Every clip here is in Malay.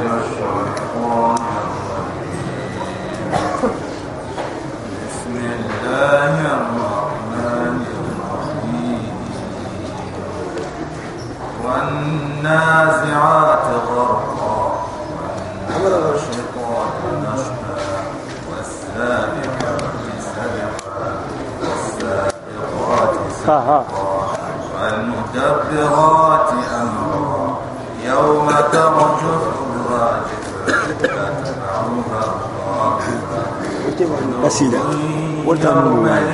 I Joshua on Tá Tamu. Tamu.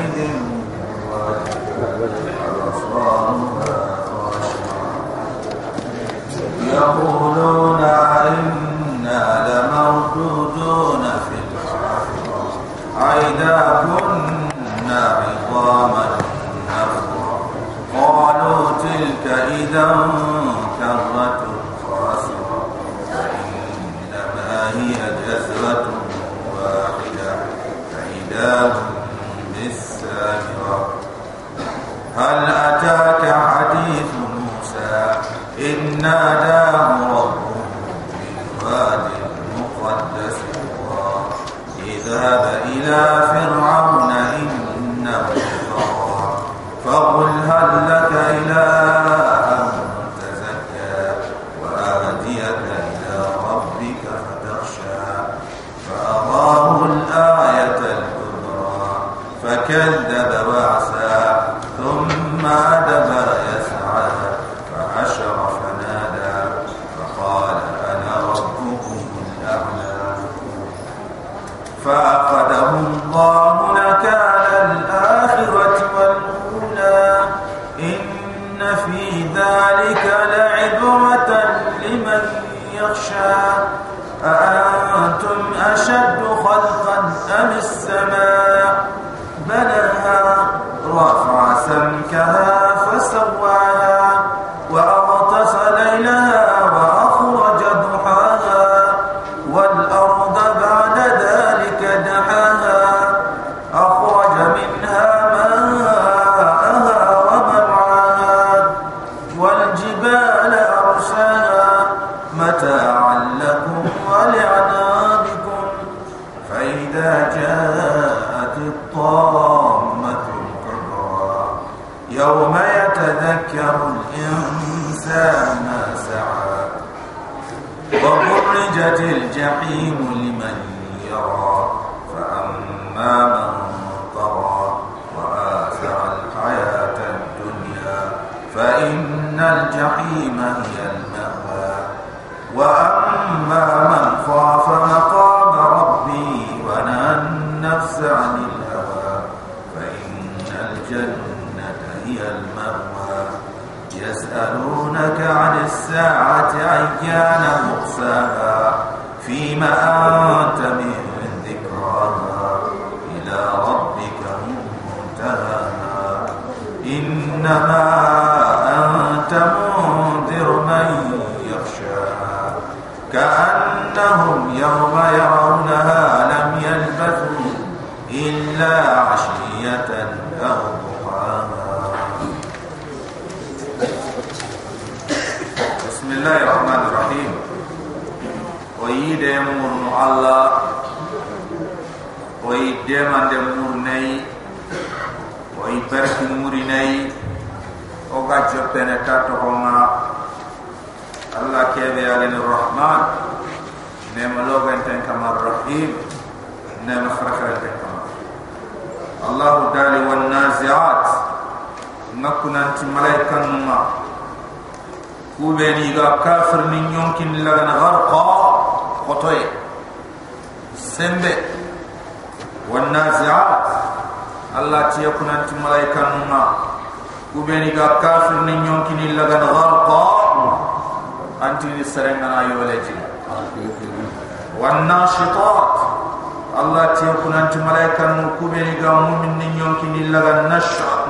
الله تيكون أنت ملائكة مكبر قام من نيوم كن الله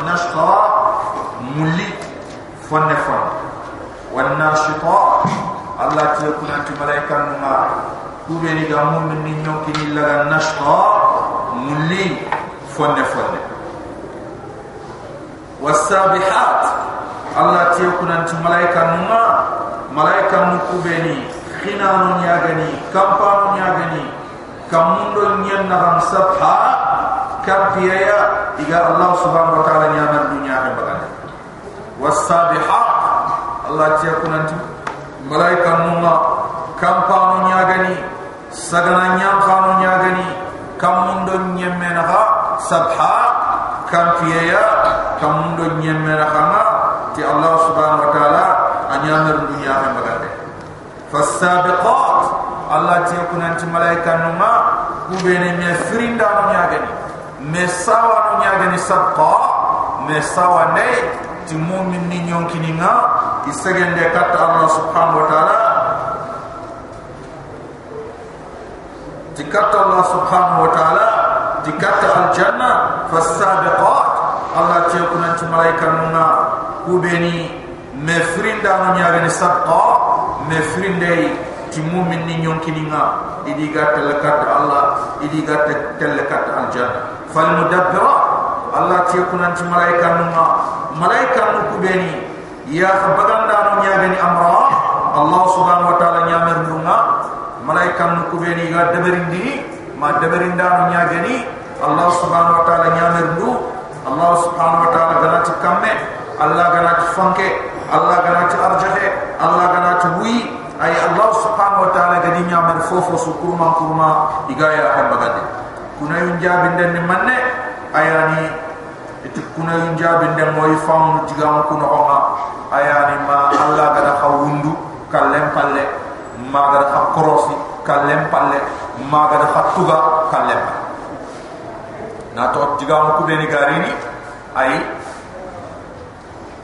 نشطة ملي فن فن. والناشطة الله تيكون أنت ملائكة مكبر قام من نيوم كن الله نشطة ملي فن فن. والسابحات الله تيكون أنت ملائكة مما ملائكة مكبر خنان يغني كمبان يغني kamundo nyen na ham sabha kapiya iga allah subhanahu wa ta'ala nyamar dunya ha baganda wasabihat allah tiya kunanti malaika nunga kampanu nyagani sagana nyam kanu nyagani kamundo nyemme na ha sabha kapiya kamundo nyemme na ha ti allah subhanahu wa ta'ala anyamar dunya ha baganda fasabiqat Allah tiya kunanti malaika numa kubene me frinda no nyagani me sawa no nyagani sabqa me sawa ne ti mu'min ni nyonkini nga isagende kat Allah subhanahu wa ta'ala. Ti kat Allah subhanahu wa ta'ala ti kat al jannah fasabiqat Allah tiya kunanti malaika numa kubene me frinda no nyagani sabqa me frindai ti mumin ni nyonkini nga idi gatta lakat Allah idi gatta telekat al janna fal mudabbira Allah ti kunan ti malaika nunga malaika nu kubeni ya khabaganda no nyagani amra. Allah subhanahu wa ta'ala nyamer nunga. Malaika nu kubeni ga deberindi ma deberinda no nyagani Allah subhanahu wa ta'ala nyamer ndu Allah subhanahu wa ta'ala ganati kamme Allah ganati fanke Allah ganati arjahe Allah ganati wi ay allah subhanahu wa ta'ala gadi nyamar fofo su kurma kurma igaya kan bagade. Kuna yun jabin den ni manne ayani itu kunayun jabin den moy famu tiga ko no ma ayani ma allah gada khawundu kallem palle. Ma gada khakrosi kallem palle. Ma gada khatuga kallem na to tiga ko be garini ay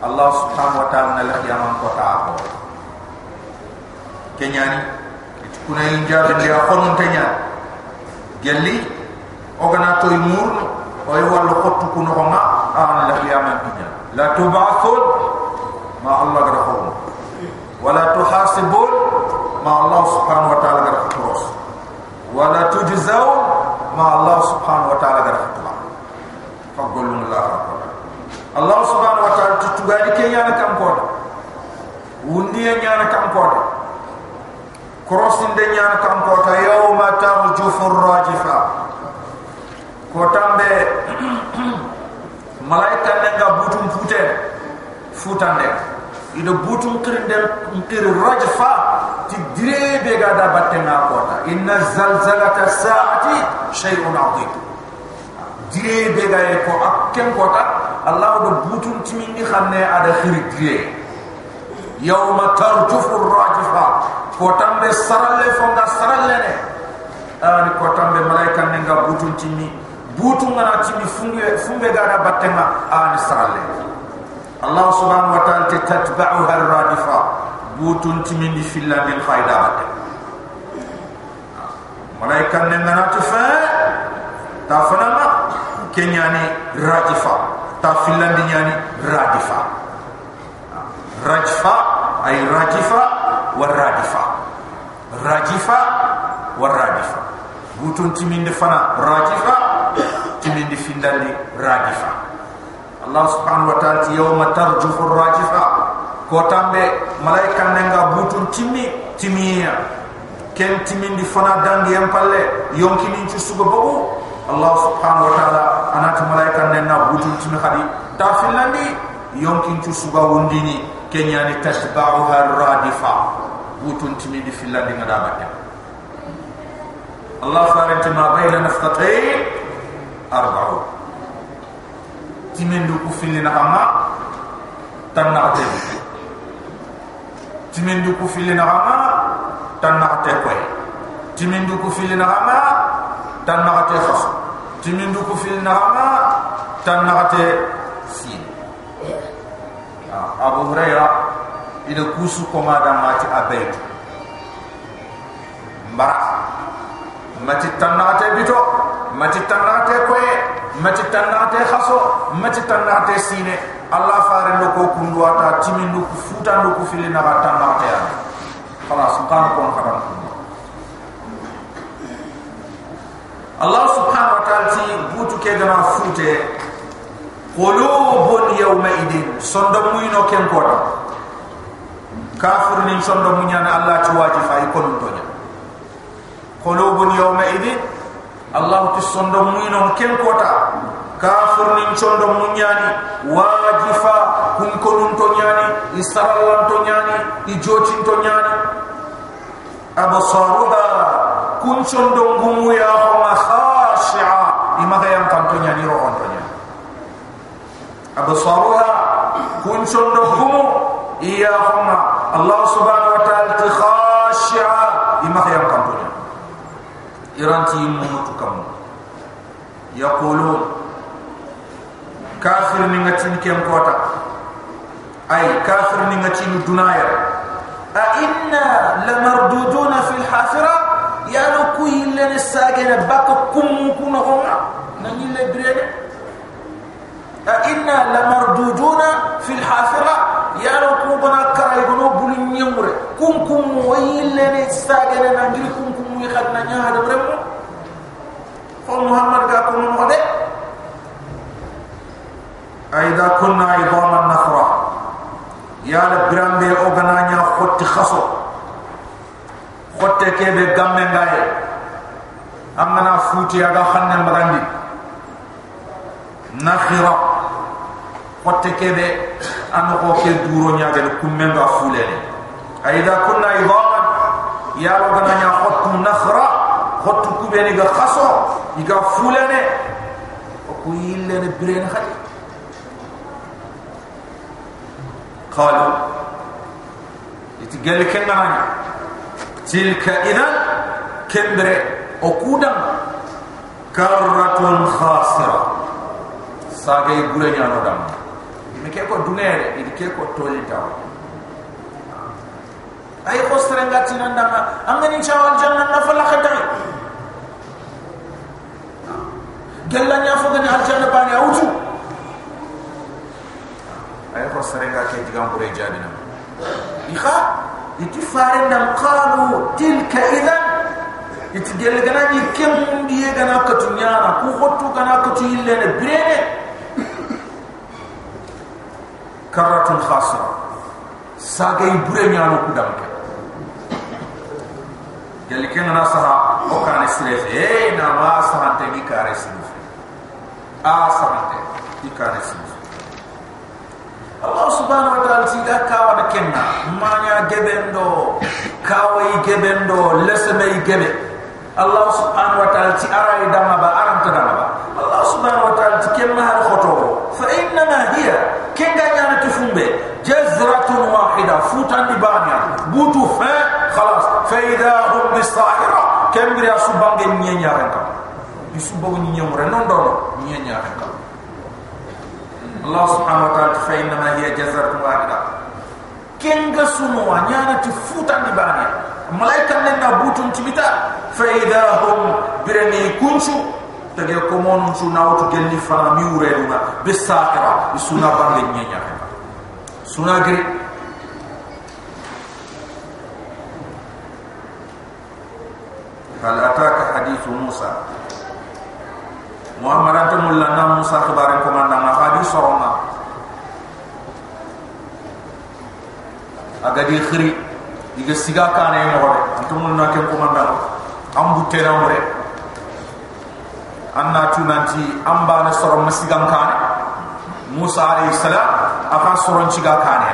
allah subhanahu wa ta'ala la qiyamam ko ta'ala kenyani kuna inja de ya khonun tenya gelli ogana toy mur o y wallo khottu kuno ko ma an la qiyamah dunya la tub'athun ma allah gada khon wala tuhasibun ma allah subhanahu wa ta'ala gada khos wala tujzaw ma allah subhanahu wa ta'ala khotla faqulun la allah subhanahu wa ta'ala tutugadi kenyana kam ko wundi nyana kam ko korosin de nyaan kam ko ta yawma tarjufu rajifa ko tambe malaika ne nga butum fute futande ida butum kirinde kir rajfa ti direbe ga da batte nga ko ta inna zalzalata saati shay'un adhim direbe ga e ko akken ko ta allah do butum timindi xamne ada khiri dire yawma tarjufu rajifa kotambe saralle fonga saralle ne ani kotambe malaika ne nga butun timi butu ngana timi funge funge gada batema ani saralle allah subhanahu wa ta'ala tatba'uha ar-radifa butun timi ni filla bil fayda batte malaika ne ngana tufa ta fanama kenyani radifa ta filla ndi nyani radifa rajfa ay rajifa rajifa war rajifa butun timinde fana rajifa timinde findali rajifa allah subhanahu wa ta'ala yawma tarjufu rajifa. Ko tambe malaika nenga butun timmi timiya Ken timindi fana dangi yam palle yonki min ci suba bobu allah subhanahu wa ta'ala anat malaika nenga butun timmi khadi. Ta filandi yonki ci suba wondini kenyani tasba'uha radifa butun timi di filla di ngada bakke Allah faranti ma bayna nafqatayn arba'u timin du ku fillina hama tanate timin du ku fillina hama tanate koy timin du ku fillina hama tanate khas timin du ku fillina hama tanate sin abu huraira ida kusu komada mati abed. Mbara mati tanate bito. Mati tanate koye mati tanate khaso. Mati tanate sine. Allah fare ndo ko kundu ata timindu ku futa ndo ku filina ba tanate ya khalas kan kon kharam allah subhanahu wa ta'ala ti butu ke gana fute. Qulubun yawma idin. Sondo muyno ken kota kafir ni sondo munyana allah ci wajifa ay kon tonya qulubun yawma idin allah ti sondo muyno ken kota kafir ni sondo munyani wajifa kun kon tonyani isarallan tonyani i joti tonyani absaruha kun sondo ngumu ya khama khashi'a imaga yam tan tonyani ro on absaruha kun sondo ngumu iya khama allah subhanahu wa ta'ala khashi'a imaga yam tan tonyani iranti mutu kam yaqulun kafir ni ngatin kem kota ay kafir ni ngatin dunaya a inna lamarduduna fil hafira ya no kuy len sagena bak kum kuna honna nani le brede a inna lamarduduna fil hafira ya no ku bana karay gono bulin nyemre kum kum way len sagena nangiri kum kum mi xadna nyaade bremo fo muhammad ga ko mo de aida kunna idama nafra ya la brambe o gana nya xotti xaso xotte kebe gamme ngaye amana futi aga xanne magandi nakhira xotte kebe anu ko ke duro nya gel kumenga fulene aida kunna idama ya la gana nya xottu nakhra xottu kubeni ga xaso iga fulene ko yillene birene khadi قالوا يتقال كنا عني تلك إذا كبر أكودا كرة خاسرة ساقي يقول يا ندم مكيكو دنيا يدكيكو تولي تاو أي خسرين غاتين عندما أمني شاو الجنة نفلا خدعي قال لن يفضني الجنة باني أوتو ay ko serenga ke digam bure jabina ikha iti fare ndam qalu tilka idan iti gel gana ni kem ndiye gana ka tunyana ku hotu gana ka tu ille karatun khasra. Sagay bure nyano ku dam ke gel ken na saha o kan e na ma saha mi kare siref a saha te mi kare Allah subhanahu wa ta'ala tiga kawa da kenna manya gebendo kawai gebendo lesmei gebe. Allah subhanahu wa ta'ala ti arai dama ba aram ta dama ba Allah subhanahu wa ta'ala tikem mahar khotobo fa inna ma hiya kenga nyana tifumbe jazratun wahida futan di banya butu fa khalas. Fa idha hum bis sahira kem bi asubang en nyenya non do nyenya renka Allah subhanahu wa ta'ala fa inna ma hiya jazratun wahida. Kenga sumo nyana tifutan di banya malaikat nenda butun timita fa idha hum birani kunchu tege ko monu su nawtu gelni fana mi wure du ma be saqara suna bande nyenya suna gri hal ataka hadithu musa? Muhammad antumul lana musa khabarin komanda ma hadithu sawma agadi khiri diga siga kana yimo de antumul na ke komanda ambu tera mo anna tunanti amba na soron masigan kane. Musa alayhi salam aka soron ciga kane.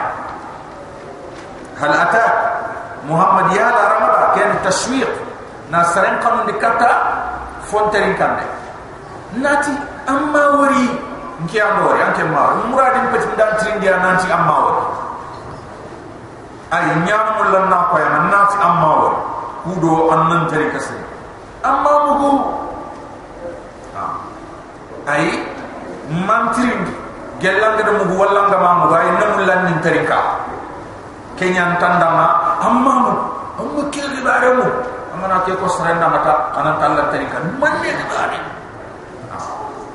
Hal ata? Muhammad ya la ramada ken tashwiq. Na saren kanun dikata fonterin kande. Nati amma wari. Nki ando anke ma muradin petin dan tin dia nanti amma wari. Ay nyam mulla na ko ya nati amma wari. Kudo annan tari kase amma mugu ay mantirin gelanga de mugu walla ngama mugu ay namul lan nin tarika kenyan tandama amma mu amma kelgi bare mu amma na ke ko sarenda mata anan tallan tarika manne de bare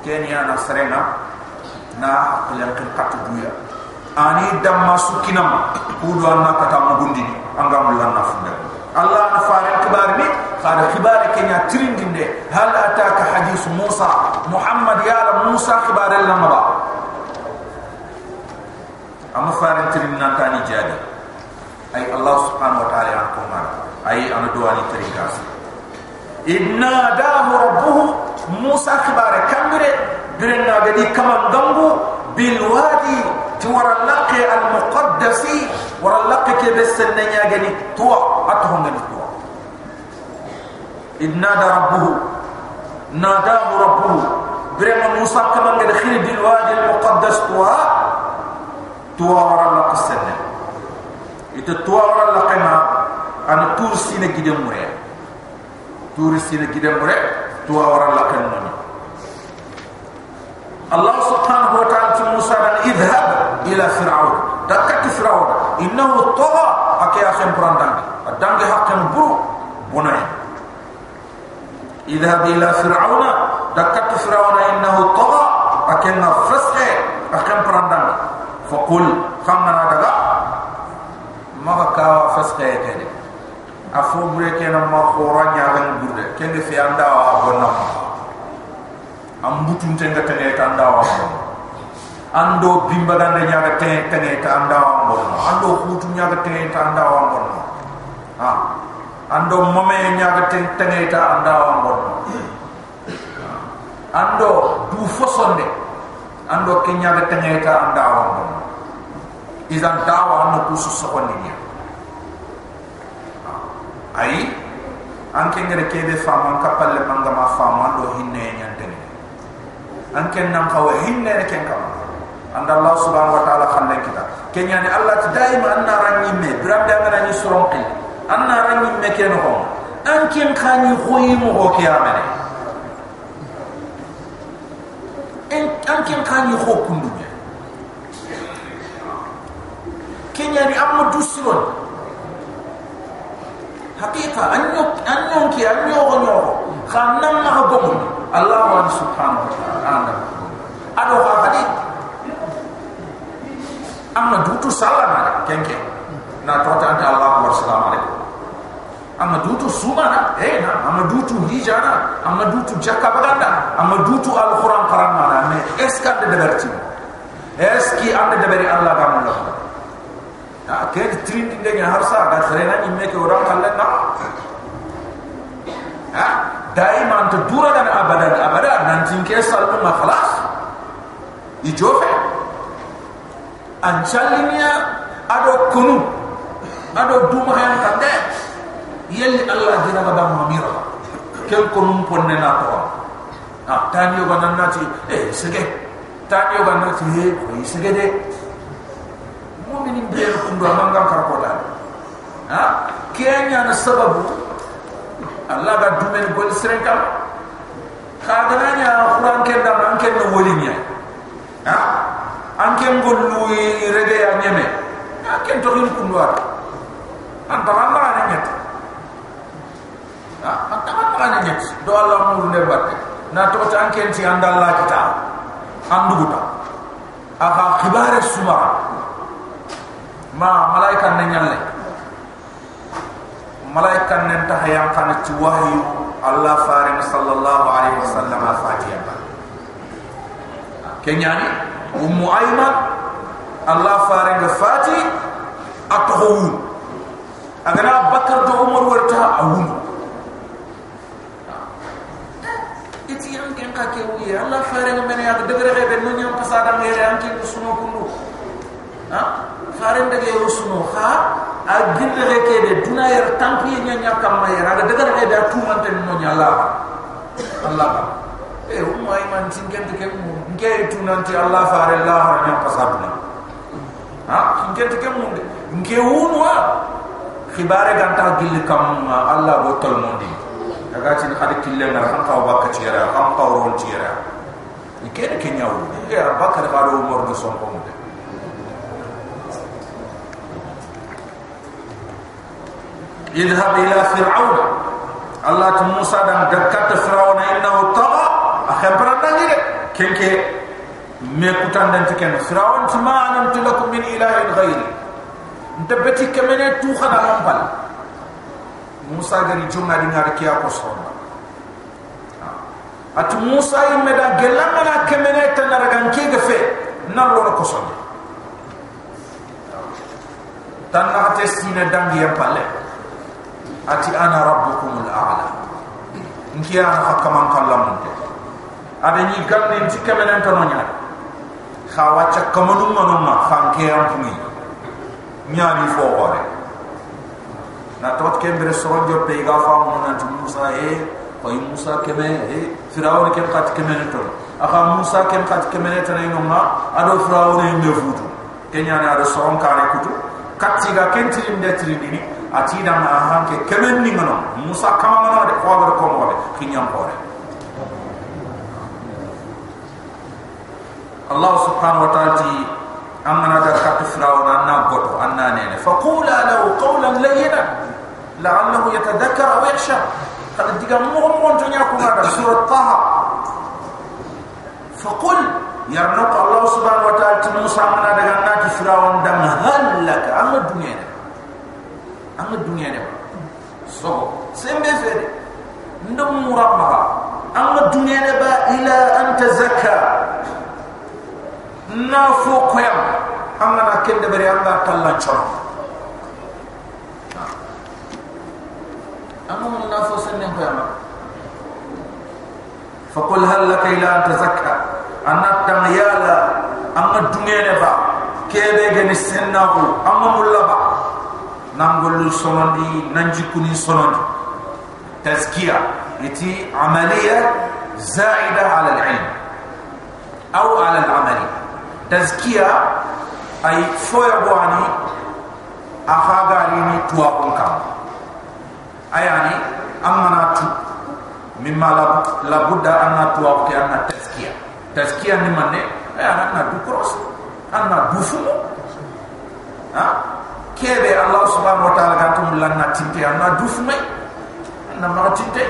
kenya na serena na haklan kan katu duya ani damma sukinam kudu anna kata mugundi anga mulla na funda allah na faare kibar ni faare kibar kenya tiringinde hal ataka hadith musa muhammad ya la musa kibar la maba amma faare tirin nan tani jadi ay allah subhanahu wa ta'ala an ko ma ay an do ali tariqas inna dahu rabbuhu musa khibare kamre birenna gadi kamam gambu bil wadi tiwara laqi al muqaddasi wara laqi ke besenna nya gadi tuwa atuhum gadi tuwa inna da rabbuhu nadahu rabbuhu birenna musa kamam gadi khiri bil wadi al muqaddas tuwa tuwa wara laqi senna ite tuwa wara laqi ma an tur sine gidem mure tur sine gidem mure tuwa wara laqi noni الله سبحانه وتعالى موسى أن اذهب إلى فرعون دكت فرعون إنه طغى أكي أخي براندان الدنگ حق برو بني اذهب الى فرعون دكت فرعون انه طغى اكن فسح اكن براندان فقل خمنا دغا ما بكا فسح يتن افو بريكن ما خورا نياغن بورد كين في اندا وابن ام بوتون تنغا تنغا اندا وابن اندو بيمبغان دا نياغ تنغا تنغا اندا وابن اندو خوتو نياغ تنغا اندا وابن ها ando mame nyaga tene tene ta anda wa bonno ando du fosonde ando ke nyaga tene ta anda wa bonno izan dawa ando kusu sokondi ni ai anke ngere kebe fama kapalle mangama fama ando hinne nyantene anke nam kawa hinne ne ken kama and allah subhanahu wa ta'ala khande kita. Kenya ni allah ti daima anna ranni me. Bram da ngana ni suronqi anna ranni me ken ho anke khani khoyi mo ho ke amene en anke khani ho kundu kenya ni amma dusiron haqiqa anyo anyo ki anyo gonyo khanam ma gomun. Allah wa subhanahu wa ta'ala. Ado ha hadi amma dutu salama kenke na tota anta allah wa salam alaikum amma dutu sumana eh na amma dutu hijana amma dutu jakabaganda amma dutu alquran qaranna na me eska de deberti eski ande deberi allah ga mun ya ke trin de nya harsa ga serena ni me ke orang kallen na ha? Daima anta dura dan abada abada nan tinke sallu ma khalas ijofe an chalinya ado kunu ado duma han kande yelli allah dina ga bam mamira. Kel kunum ponne na to ah tani yo banan nati eh sege. Tani yo banan nati he ko sege de. Mu'minin be ko ndo mangam kar ko dal ha kenya na sababu. Allah ga dumen gol srenkam khagananya quran ken da man ken no wolinya. Ha anke ngol luwi rege ya nyeme. Anke to hin kunwar anta anda na nyet ha anta anda na nyet do allah mur ne batte na to ta anke ti anda allah kita. Anduguta aha khibare sumara ma malaika ne nyalle malaika ne ta hayam kan ci wahyu allah faring sallallahu alaihi wasallam fatiha. Kenyani ummu ayman allah faring fati atuhu agana bakar do umar warta awun iti yang ken ka ke wi allah faring men ya de gere be no nyam pasada ngere an ki suno kundu ha? Faring de ge suno ha? A gille re ke de duna yer tampi nya nya kam ma yer aga de gere be tu man ten no nya allah. Allah. E ummu ayman tingen de ke mu nge tu nanti allah fare allah ra nya pasada ha? Nge te ke mu nge wunwa allah go tol mondi daga ci khadi kille ngar xam taw bakka ci yara xam taw ron ci yara ni kene ke nyaw ya bakka da do mor do son ko mu idhab ila fir'aun allah tu musa dan dekat fir'aun innahu taqa akhir pernah ni de kenke me kutan dan tiken fir'aun ma anam lakum min ilahin ghairi ndebeti kemene tu khana lampal musa gari jumna di ngari kiya ko sonna at musa yimme da gelanga na kemene tan ragan ke ge fe nan lo ko sonna tan na te sine dangi ya palle ati ana rabbukum al a'la. Nki ana hakaman kallam de ada ni ganne nti kemenen to nonya khawa cha kamanu manu ma fanke am nyani fo gore na tot kembere sojo pe ga fa mo na musa e ko musa keme e firawon kem kat kemen to aka musa kem kat kemen to ne ngoma ado firawon e ndefutu kenya na ado soron kare kutu katti ga kenti lim de tri ati da ma ke ni ngono musa kama ngono de ko ga ko ko de allah subhanahu wa ta'ala amana da kat fir'aun anna goto anna ne fa qula lahu qawlan layyina la'allahu yatadhakkar aw yakhsha qad diga mo mo to nya ko da surat taha fa qul yarnaq allah subhanahu wa ta'ala ti musa mana daga nati fir'aun dam halaka amma dunya ne amma dunya ne so sembe fere ndum murabba amma na kende bari anga tallan choro amma mun na fo sanne ko amma fa qul hal laka ila an tazakka anna tamyala amma dungene ba kebe gani senna ko amma mulla ba nangollu sonondi nanjikuni sonondi tazkiya iti amaliya zaida ala al-ilm أو على العمل تزكية ay foya ni tuwa kam ayani amma tu mimma la budda anna tuwa ke anna tazkiya. Tazkiya ni manne ay ana na du cross ana du fu ha? Kebe allah subhanahu wa ta'ala gantum lanna tinte ana du fu mai ana ma tinte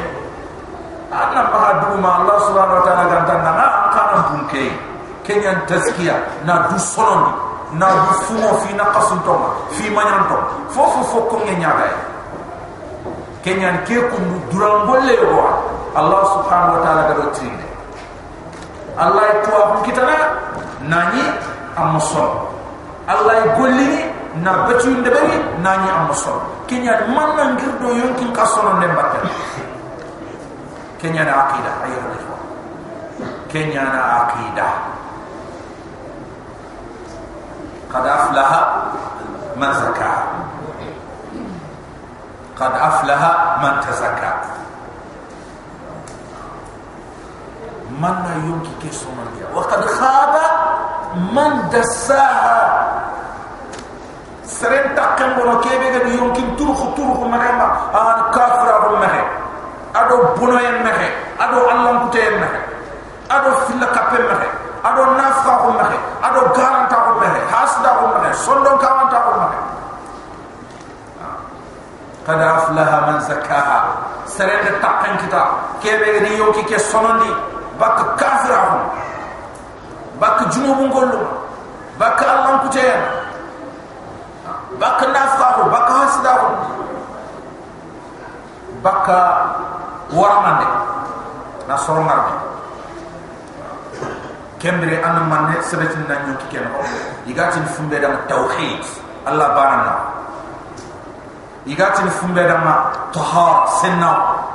ana ma du ma allah subhanahu wa ta'ala gantan na na kana bunke kenya tazkiya na du sonondi na du fu mo fi na qasun to fi manyanto fofo fokko ngenya ga kenya ke kundu durangolle yo allah subhanahu wa ta'ala gado tinde Allah itu apa kita na nani amusol. Allah golini na batu ndebari nani amusol. Kenya man na ngirdo yonkin kasono ndembata kenya na akida ayo ikhwan kenya na akida قد أفلح من زكى قد أفلح من تزكى من لا يمكن كيسو من ديا وقد خاب من دساها سرين تقم بنا كيبه قد يمكن ترخ ترخ مهما آن كافر أبو مهي أدو بنو يمهي أدو علم كتي يمهي أدو فيلا كبه مهي أدو نافقا sondon kawanta ko mane ha. qad aflaha man zakaha sarede takkan kita. Kebe ri yonki ke sonondi. Bak kafirahum bak jumubun gollu bak allah ku teyan ha. bak nafahu bak hasdahu bak waramande na sonon kembere an manne sebetin na nyuki ken ko igatin fumbe da tauhid allah barana igatin fumbe da ma tahar senna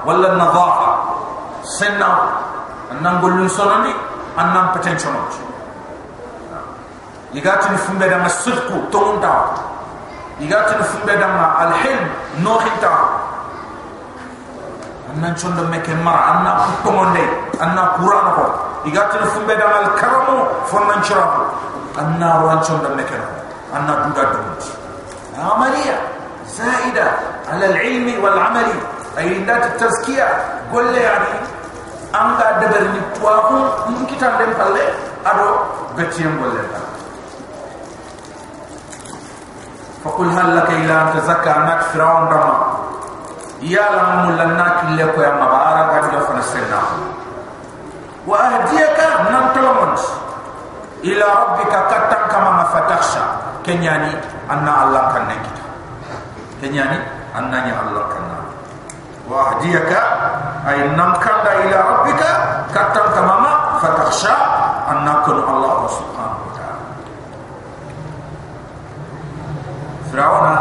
wala nadafa senna annan gollun sonandi annan potential yigatin fumbe da masirku tonta yigatin fumbe da ma alhilm no hinta annan chondo meke mara anna kutongonde anna qur'an ko yigatin fumbe da al karamu fonnan chirafu anna wan chondo meke anna duda dum amaliya zaida ala alilmi wal amali ay indat tazkiya golle yani anga deber ni tuaku nkitan dem palle ado betiyem golle ta فقل هل لك إلى أن تزكى أنك فرعون iya la mu la na ki le ko yamma ba ara ga jo fana senna wa ahdiyaka nam tolomon ila rabbika katta kama ma fatakhsha kenyani anna allah kan ne kita kenyani anna ni allah kan na wa ahdiyaka ay nam kanda ila rabbika katta kama ma fatakhsha anna kun allah subhanahu wa ta'ala fir'auna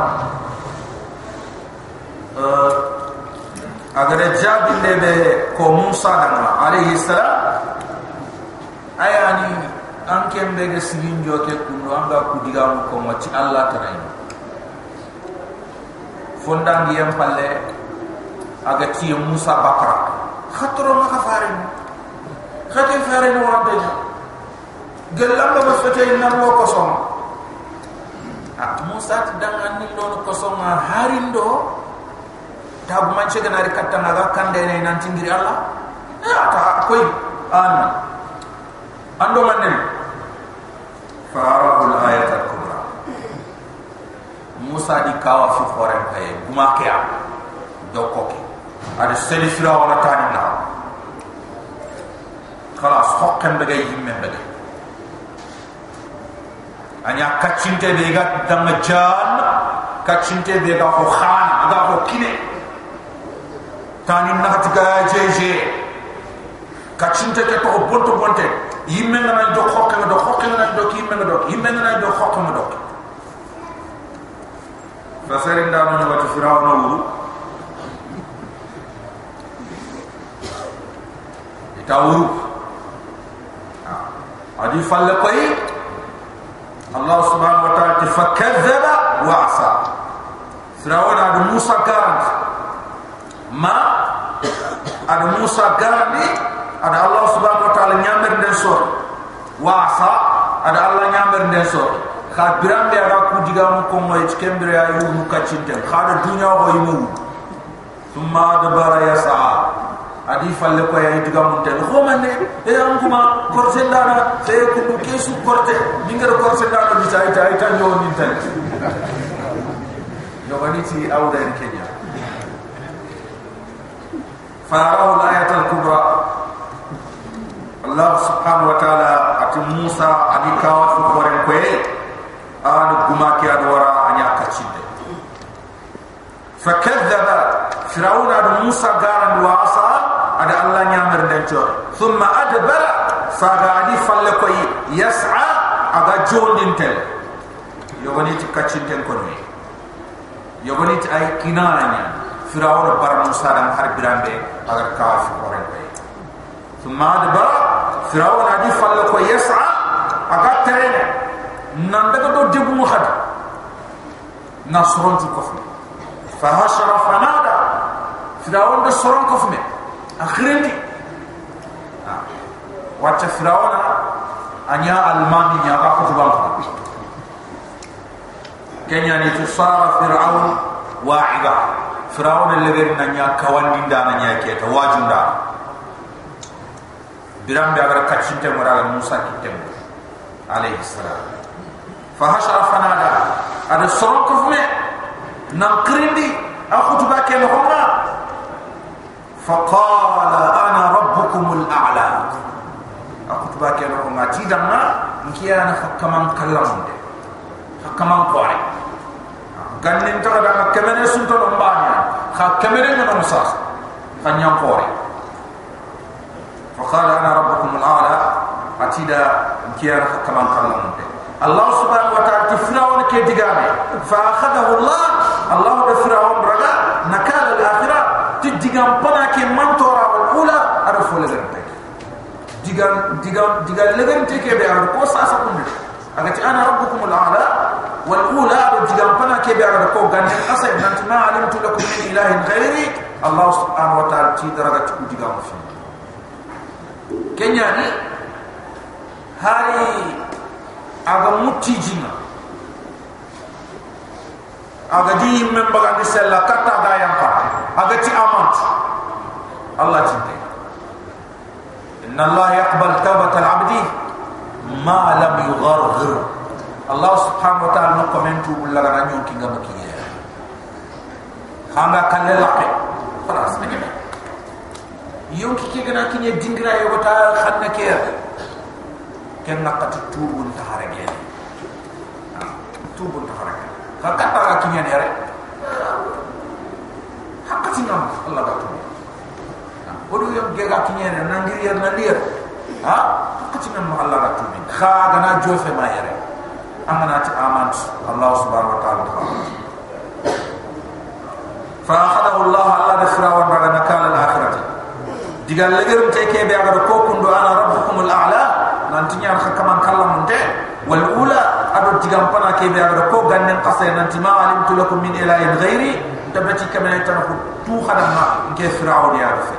agar jabi lebe ko musa danga alayhi salam. Ayani anke mbege sigin joke kundu anga ku digamu ko mati allah tarayi fondangi yam palle aga ti musa bakra. Khatro ma khafarin khati farin wa deja gelam ba fete inna ko som ah musa ti dangan ni lo ko som tabu manche ganari katta naga kande ne nan tingiri allah. Ya ta koy an. Ando manen farahu al-ayat al-kubra musa di kawa fi foren kay guma kya do koki. Ada seli fira wala tani na khalas hokken daga yimme daga anya kachinte be ga dama jan kachinte be ga ko khan ga ko kine tani na tiga jeje kachinte ke to bonto bonte yimme na do hokken do hokken na do kimme na do yimme na do hokken do fasarin da no wati firawna wuru tawuru adi falle koy allah subhanahu wa ta'ala tafakkaza wa asa firawna adu musa garant ma adu musa garanti ada allah subhanahu wa ta'ala nyamer den sor wa asa ada allah nyamer den sor kha birambe ara ku diga mu ko moy kembere ayu mu kacinte khada dunya ho yimu thumma dabara yasa adi falle ko ya diga mun tel ko man ne e am kuma korse dana se ko du kesu korte ningar korse dana bi sai tai tan yo ni tan yo bani ti awda en kenya فاراه الآية الكبرى الله سبحانه وتعالى أتي موسى أدي كاوة فقرن كوي آن قماكي أدورا أن يأكتشد فكذب فرعون أدو موسى قارن وعصى أدى الله نعمر نجور ثم أدبر فغادي فلكوي يسعى أغا جون دنتل يغنيت كتشد كوني يغنيت أي كنانا نعمر tel yogoni ti kacin ten ko ni yogoni ti ay kinana nya firawna bar musa dan har birambe aga kaf koren koy thumma adbara firawna adi falle koy yas'a aga terene nan daga do debu mu khad nasron tu kofu fa hashara fanada firawna soron kofu me akhirendi wacce firawna anya almani nya ka ko bang kenya ni tu sara firaun wa'ida firawna leger na nya kawandi ndana nya ke ta wajunda biram bi agar kachinte mura musa kitem alayhi salam fa hashara fanada ada soron ko fume nam krindi akhutuba ke no homa فقال انا ربكم الاعلى اكو باكي لو ما تيدما نكي انا كمان كلام دي كمان قاري غنن تو دا كمن سنتو نمبانيا خا كمرين من المصاص خان ينقوري فقال أنا ربكم الأعلى. أتيدا كيانا كمان قلنا الله سبحانه وتعالى تفرعون كي تقامي فأخذه الله. الله تفرعون برقا نكال الآخرة. تدقام بنا كي من تورا والأولى. أرفو لذنبك دقام دقام دقام لذنبك بأرقو ساسا كنت أنا ربكم الأعلى. والأولى رجلان فنا كي على كو غني قصي أنت ما علمت لكم من إله غيري الله سبحانه وتعالى تي درجة تكو جيغام في كنياني يعني؟ هاري أغا متي أغا جي من بغاني سلا كتا دا فا. أغا تي أمانت. الله جنتي إن الله يقبل توبة العبد ما لم يغرغر. Allah subhanahu wa ta'ala nuk komentu bulla gana nyon ki nga baki ya khanga kalle lape khalas nge me yon ki ki gana ki nye dingra yogota ah, khanna ki ya ken nga katu tubu ntahara gya tubu ntahara gya khaka ki nye nere haka ti Allah ba tubu odu yon gega ki nye nere nangiri yer nandir haka ti nam Allah ba tubu Kha na jofe ma yere amana ti amant allah subhanahu wa ta'ala fa akhadahu allah alla da firawa daga nakal al akhirati digal legerum te kebe aga ko kundo ana rabbukum al a'la nanti nyar khakaman kallam de wal ula ado digam pana kebe aga ko gannen qasay nanti ma alimtu lakum min ilahin ghairi tabati kamana tan ko tu khadama ke firawa ya fe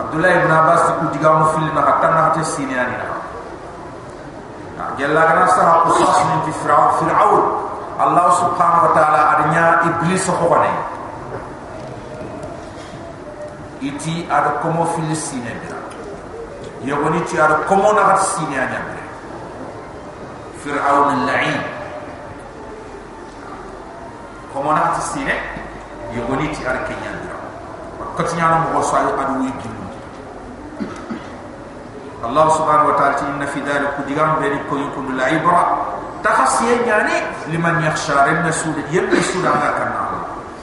abdullah ibn abbas ku digam fil na hatta na te siniani na jalla kana sa ko sas min fi fir'aun. Fir'aun allah subhanahu wa ta'ala adnya iblis ko bane iti ada komo filisine bira yogoni ti ada komo na hat sine anya bira fir'aun al-la'in komo na hat sine yogoni ti ada kenya bira ko tinyana mo so ay adu wi الله سبحانه وتعالى إن في ذلك كدغان بيني كوين كون لا عبرة تخصي يعني لمن يخشى رمنا سود يمن سود عنا كنا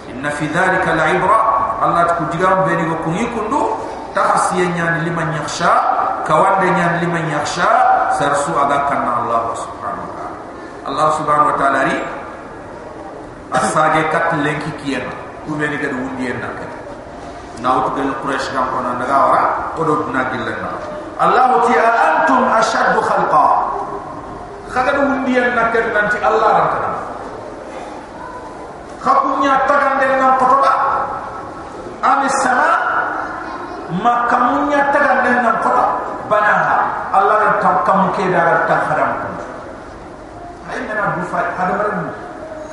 إن في ذلك لا عبرة الله كدغان بيني كوين كون تخصي يعني لمن يخشى كوان يعني لمن يخشى سرسو عنا كنا الله سبحانه وتعالى الله سبحانه وتعالى ري أساجي كت لينكي كيانا كوين كدغون دينا كت ناوت كل قريش كان كنا نجاورا ودوبنا كلنا كنا الله تي أنتم أشد خلقا. خلق وندي النكر ننتي الله ركنا خكونيا تغن دلنا قطبا. أم السماء؟ ما كمونيا تغن دلنا قطبا. بناها. الله ركنا كم كيدا ركنا خرمكم عندنا بفاي هذا مرمو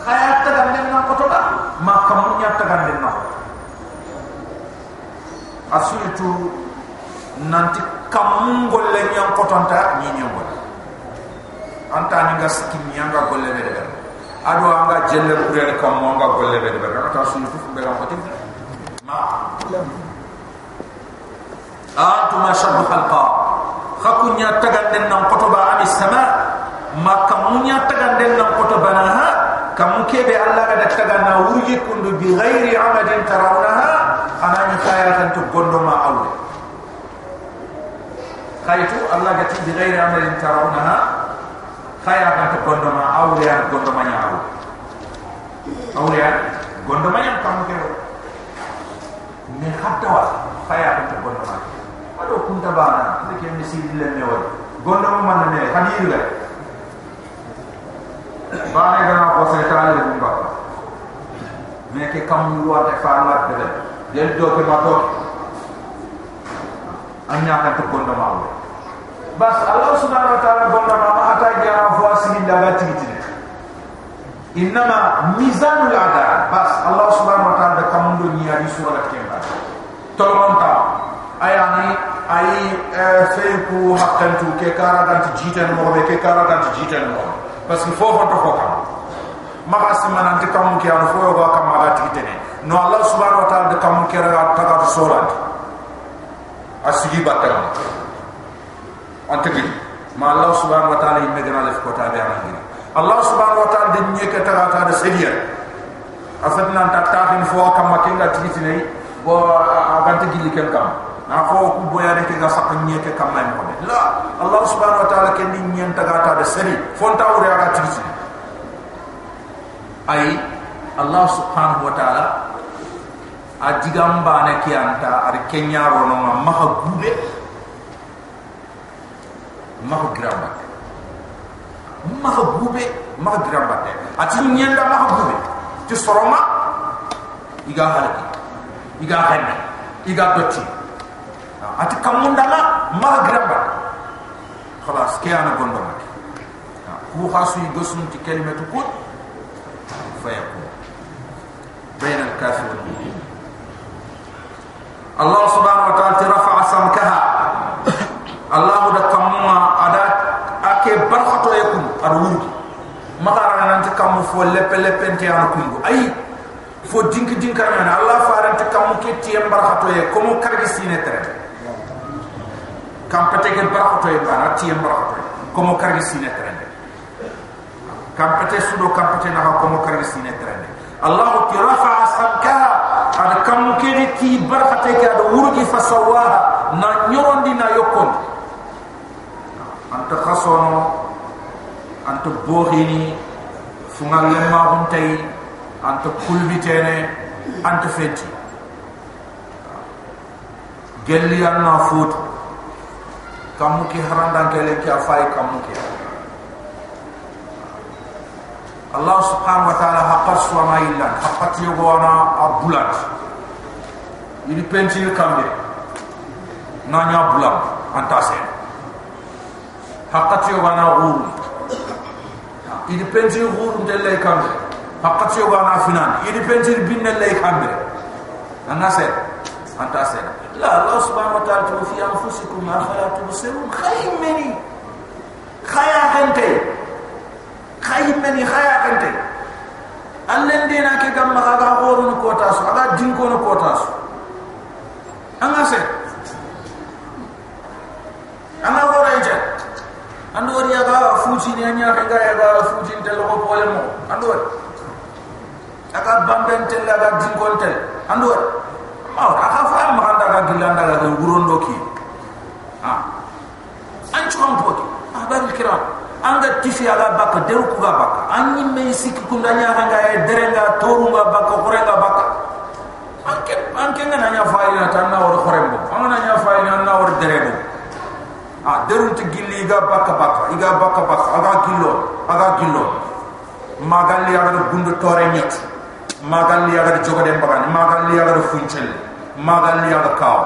خيات تغن دلنا قطبا. ما كمونيا تغن دلنا أسويتو nanti kam golle nyam kotonta ni nyam golle anta ni ga skim nyanga golle be de ado anga jelle kure kam mo anga golle be de anga ta sunu fu be ga kotin ma antum ashadu khalqa khakunya taganden nan kotoba ani sama ma kamunya taganden nan kotoba na ha kamu kebe allah ga tagana wurgi kundu bi ghairi amadin tarawnaha anani khayatan to gondoma awle Kaitu Allah kata Bikai ramai yang cara unah Kaya akan ke gondoma Aulia gondomanya aku. Aulia gondomanya Kamu kira. Nihat dawa Kaya akan ke gondoma. Aduh punta bana ah. Kita kira misi dila ni awal Gondoma mana ni Hadir lah Bana gana Kau saya cari Kau saya cari Kau saya cari Kau saya cari Kau saya cari Kau saya cari anya kan to gonda ma bas allah subhanahu wa ta'ala gonda ma ma ata jara fo asini daga titine inma mizanul adal bas allah subhanahu wa ta'ala kam ndo ni ari sura la kemba to monta aya ni ay fe ku hakkan tu ke kara dan jitan mo be ke kara dan jitan mo bas fo fo to fo kam ma asman ante kam ki an fo ga kam ma titine no allah subhanahu wa ta'ala de kam ki ra ta ga solanti asigi batam antegi ma allah subhanahu wa ta'ala imme gana lef ko tabe ana allah subhanahu wa ta'ala de nyeke ta ta de sedia. Afatna ta ta hin fo kam ma kinga titi nei bo agante gilli ken kam. Na fo ku boya de ke ga sak nyeke kam ma mo la allah subhanahu wa ta'ala ken ni nyen ta ta de sedi fon ta wure aga titi ay allah subhanahu wa ta'ala a digan bane ke anta ar kenya rono ma maha gube maha gramba maha gube maha gramba te ati nyenda maha gube ti soroma iga halki iga hande iga dotti ati ha, kamunda ma maha gramba khalas ke ana gondo ma ha, ku khasu igosun ti kelimatu ko fayako bayna al-kafir wal-mu'min الله سبحانه وتعالى رفع سمكها الله دا كمما ادا اكي برخطو يكون الورد ما قرا نانت كم فو لب لب انت انا كوندو اي فو دينك دينك انا الله فارنت كم كي تي برخطو يكون كومو كارغي سينه تر كم بتك برخطو يكون انا تي برخطو كومو كارغي سينه تر كم بتك سودو كم بتك نا كومو كارغي سينه تر الله كي رفع سمكها ada kam kene ki barakate ka do wurgi fa sawaha na nyorondi na yokon anta khasono anto bohini fungal lemma huntai anto kulbitene anto feti. Gelli anna fut kamu ki haranda gele ki afai kamu ki الله سبحانه وتعالى حق سوما إلا حق تيوغوانا أبولاد يلي بنتي الكامل نانيا بولاد أنت أسين. حق تيوغوانا غور يلي بنتي غور من اللي كامل حق تيوغوانا فنان. يلي بنتي بين اللي كامل أنا أسين. أنت أسين. لا الله سبحانه وتعالى في أنفسكم أخيرا تبصرون. خير مني. خير هنتين khayr mini khaya hante allen dina ke gam ma ga horu ko tasu aga dinko no ko tasu angase. Anga hora ije ando ri aga fuji ni anya ka ga aga fuji tel ko pole mo ando aga bamben tel aga dinko tel ando ma aka fa ma anda ga gilanda ga gurondo ki ha an chon poti abal kiram anga tifi aga baka deru ku ga baka anyi me kundanya ga e derenga toru ga baka korenga baka anke anke ngana nya faina tanna wor korembo angana nya faina na wor derebo ah derun te gilli ga baka baka iga baka baka aga gillo aga gillo magalli aga gundu tore nyet magalli aga jogade mbagani magalli aga funchel magalli aga kaw